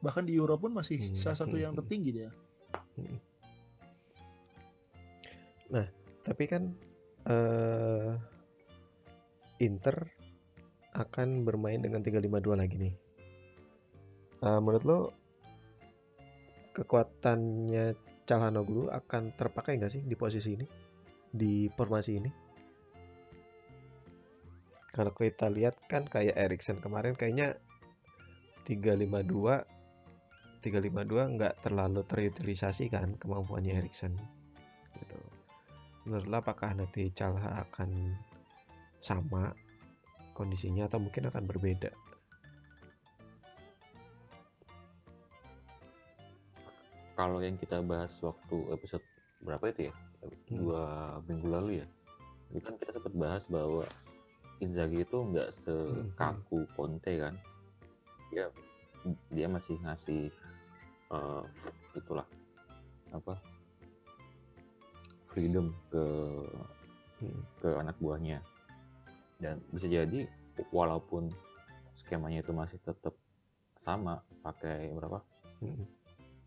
bahkan di Euro pun masih Hmm, salah satu hmm, yang hmm. tertinggi dia Tapi kan eh Inter akan bermain dengan 352 lagi nih. Eh, menurut lo kekuatannya Calhanoglu akan terpakai nggak sih di posisi ini? Di formasi ini? Kalau kita lihat kan kayak Erikson kemarin kayaknya 352 352 nggak terlalu terutilisasi kan kemampuannya Erikson gitu. Menurut lo apakah nanti Calha akan sama kondisinya atau mungkin akan berbeda? kalau yang kita bahas waktu episode berapa itu ya dua minggu lalu ya itu kan kita sempat bahas bahwa Inzaghi itu nggak sekaku Conte kan. Dia dia masih ngasih eh, itulah apa freedom ke Hmm. ke anak buahnya. Dan bisa jadi walaupun skemanya itu masih tetap sama pakai berapa? Hmm.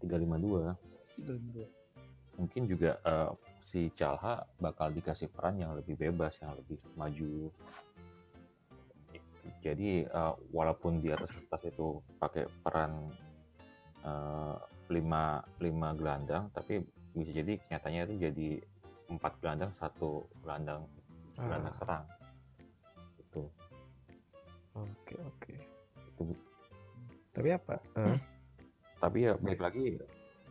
352 mungkin juga eh, si Calha bakal dikasih peran yang lebih bebas yang lebih maju jadi eh, walaupun di atas kertas itu pakai peran eh, lima lima gelandang tapi bisa jadi nyatanya itu jadi empat gelandang satu gelandang gelandang Ah, serang itu Oke oke. itu Tapi apa? Eh, tapi ya baik lagi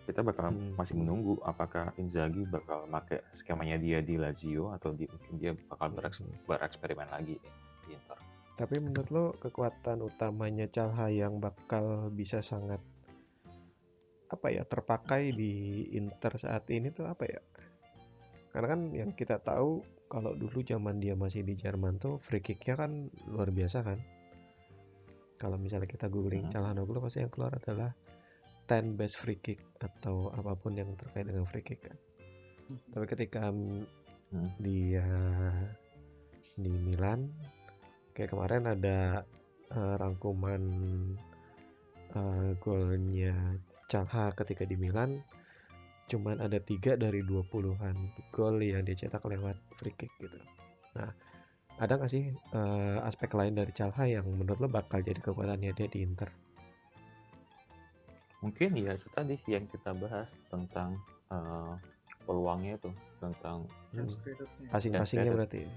kita bakal Hmm. masih menunggu apakah Inzaghi bakal pakai skemanya dia di Lazio atau di, mungkin dia bakal Hmm. bereksperimen lagi. Tapi menurut lo kekuatan utamanya Calha yang bakal bisa sangat apa ya terpakai di Inter saat ini tuh apa ya? Karena kan yang kita tahu kalau dulu zaman dia masih di Jerman tuh free kicknya kan luar biasa kan. Kalau misalnya kita googling Mhm. Calhanoglu pasti yang keluar adalah 10 best free kick atau apa pun yang terkait dengan free kick kan. Tapi ketika mm, Hmm. dia di Milan kayak kemarin ada eh, rangkuman eh, golnya Calha ketika di Milan cuman ada tiga dari 20-an gol yang dicetak lewat free kick gitu. Nah ada nggak sih eh, aspek lain dari Calha yang menurut lo bakal jadi kekuatannya dia di Inter? Mungkin ya itu tadi yang kita bahas tentang eh, peluangnya itu tentang passing-passingnya Chance berarti ya?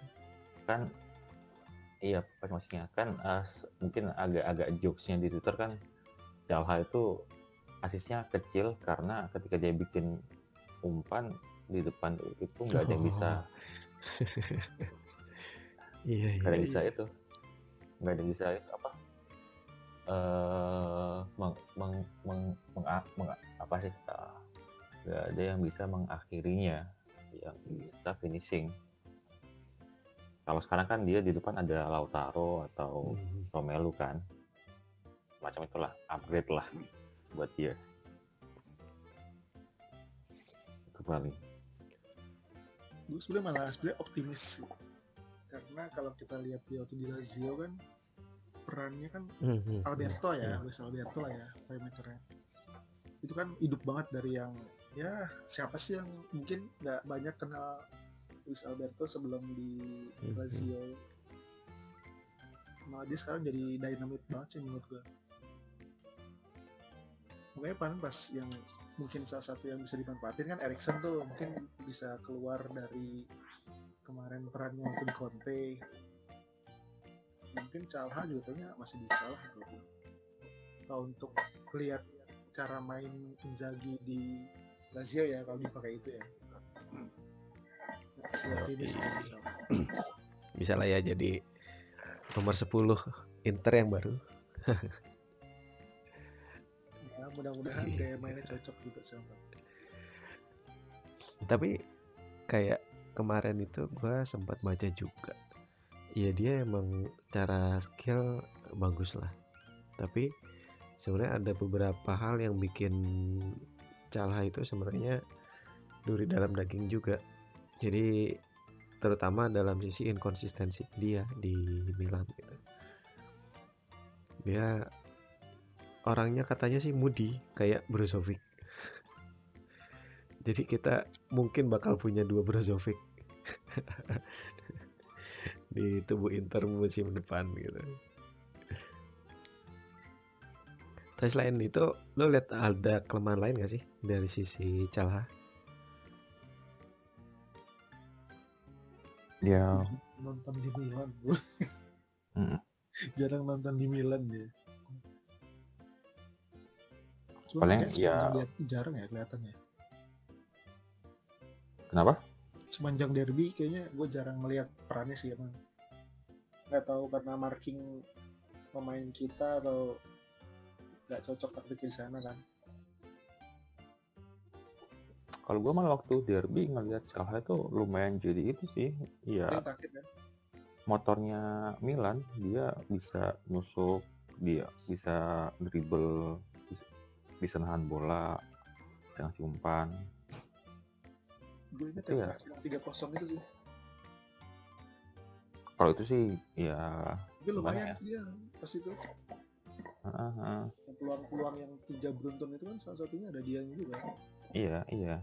kan iya pas maksudnya kan eh, s- mungkin agak-agak jokesnya di Twitter kan Calha itu asisnya kecil karena ketika dia bikin umpan di depan itu nggak ada yang bisa. *laughs* Iya, nggak ada iya. yang bisa itu. Nggak ada yang bisa itu apa eh meng, meng, meng, meng- meng- apa sih ah, nggak ada yang bisa mengakhirinya yang bisa finishing kalau sekarang kan dia di depan ada Lautaro atau Mhm. Romelu kan macam itulah upgrade lah buat dia itu paling gue sebenarnya malah sebenarnya optimis sih. karena kalau kita lihat dia waktu di Lazio kan perannya kan Mhm. Alberto ya. Luis Alberto lah ya, playmakernya. Itu kan hidup banget dari yang ya siapa sih yang mungkin nggak banyak kenal Luis Alberto sebelum di Mhm. Lazio. Malah dia sekarang jadi dynamite banget sih menurut gue. Makanya pan pas yang mungkin salah satu yang bisa dimanfaatin kan Erikson tuh mungkin bisa keluar dari kemarin perannya waktu di Conte mungkin Calha juga kayaknya masih bisa lah menurut gue. Kalau untuk lihat cara main Inzaghi di Lazio ya kalau dipakai itu ya. Calha. *clears throat* Bisa lah ya jadi nomor 10 Inter yang baru. Ya mudah-mudahan Iya. gaya mainnya cocok juga sama. Tapi kayak kemarin itu gua sempat baca juga. Iya dia emang secara skill bagus lah. Tapi sebenarnya ada beberapa hal yang bikin Calha itu sebenarnya duri dalam daging juga. Jadi terutama dalam sisi inkonsistensi dia di Milan gitu. Dia orangnya katanya sih moody kayak Brozovic. Jadi kita mungkin bakal punya dua Brozovic *laughs* di tubuh Inter musim depan gitu. Tapi selain itu, lo lihat ada kelemahan lain gak sih dari sisi Calha? Ya Nonton di Milan gue. Mm. Jarang nonton di Milan dia. Cuma Paling ya- derby jarang ya kelihatannya. kenapa Sepanjang derby kayaknya gue jarang melihat perannya sih emang. Gak tahu karena marking pemain kita atau nggak cocok taktik di sana kan. Kalau gua malah waktu derby ngelihat Calha itu lumayan jadi itu sih ya takut kan. motornya Milan dia bisa nusuk dia bisa dribble bisa, bisa nahan bola bisa ngasih umpan Gue ingat Itu ya, ya. tiga kosong itu sih. kalau itu sih ya Tapi lumayan Gimana dia pas itu. Peluang-peluang yang tiga beruntun itu kan salah satunya ada dia juga. Iya iya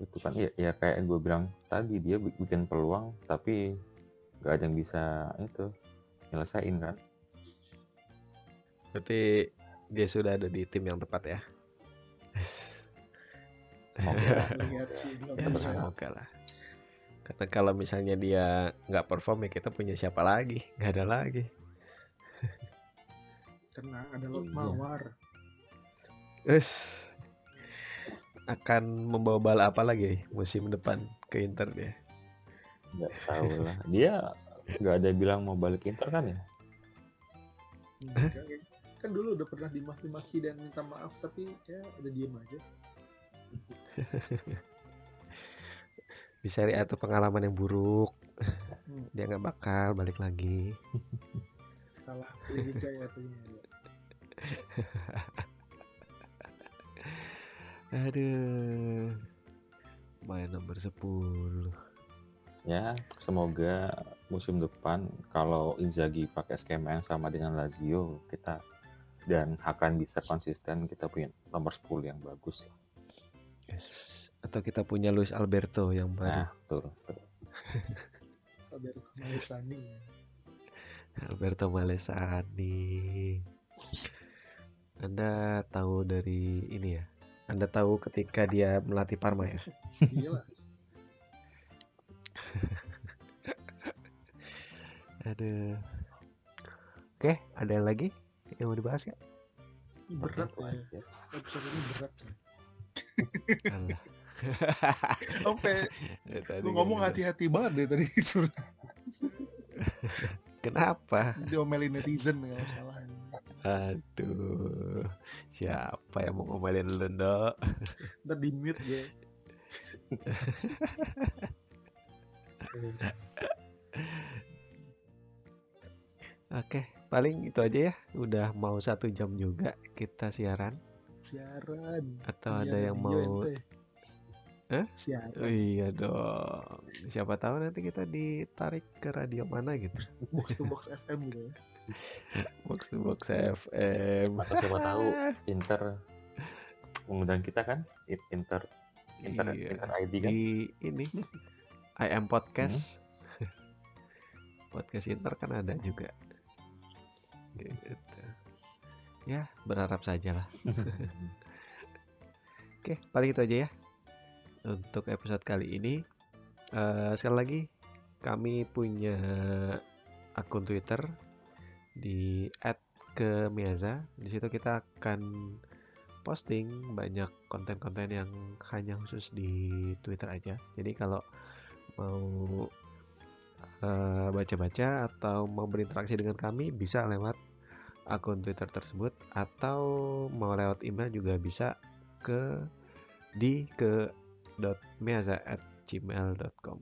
itu kan ya, ya kayak gue bilang tadi dia bi- bikin peluang tapi nggak ada yang bisa itu nyelesain kan Berarti dia sudah ada di tim yang tepat ya. *laughs* Belum ya semoga lah. Karena kalau misalnya dia nggak perform ya kita punya siapa lagi? Nggak ada lagi. Tenang, ada Iya. mawar. Us akan membawa bala apa lagi musim depan ke Inter dia? nggak tahu lah dia nggak ada bilang mau balik Inter kan ya kayak- Kan dulu udah pernah dimaki-maki dan minta maaf tapi kayak udah diem aja. *laughs* Di Serie A tuh pengalaman yang buruk. Hmm. Dia nggak bakal balik lagi. Salah liga ya tuh. *laughs* Aduh. Main nomor 10. ya semoga musim depan kalau Inzaghi pakai skema yang sama dengan Lazio kita dan akan bisa konsisten kita punya nomor 10 yang bagus Yes. Atau kita punya Luis Alberto yang baru. nah tuh, tuh. *laughs* Alberto Malesani. Alberto Malesani. Anda tahu dari ini ya? Anda tahu ketika dia melatih Parma ya? Gila. *laughs* Aduh. Oke, ada yang lagi yang mau dibahas ya berat Itu ya episode ini berat. Alah. *laughs* sampai Ya, tadi gue ngomong hati-hati banget deh tadi *laughs* suruh kenapa diomelin netizen nggak masalah aduh siapa yang mau ngomelin lu dok? Ntar di mute gue oke paling itu aja ya. Udah mau satu jam juga kita siaran. Siaran. Atau Iya, ada yang mau. Hah? siaran. Oh iya dong siapa tahu nanti kita ditarik ke radio mana gitu. Box to box FM gitu ya box to box FM Atau siapa tahu *laughs* Inter mengundang kita kan? Inter Inter, Iya. Inter ID kan? Di ini I am podcast. *laughs* Podcast inter kan ada juga. Gitu. Ya berharap saja lah *laughs* oke paling itu aja ya. Untuk episode kali ini Eh, sekali lagi kami punya akun Twitter di @kemiaza di situ kita akan posting banyak konten-konten yang hanya khusus di Twitter aja. Jadi kalau mau eh, baca-baca atau mau berinteraksi dengan kami bisa lewat akun Twitter tersebut atau mau lewat email juga bisa ke di ke .meaza@gmail.com.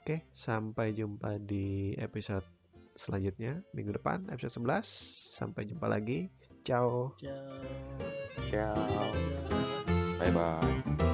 Oke, sampai jumpa di episode selanjutnya minggu depan episode 11. Sampai jumpa lagi. Ciao. ciao ciao Ciao. bye bye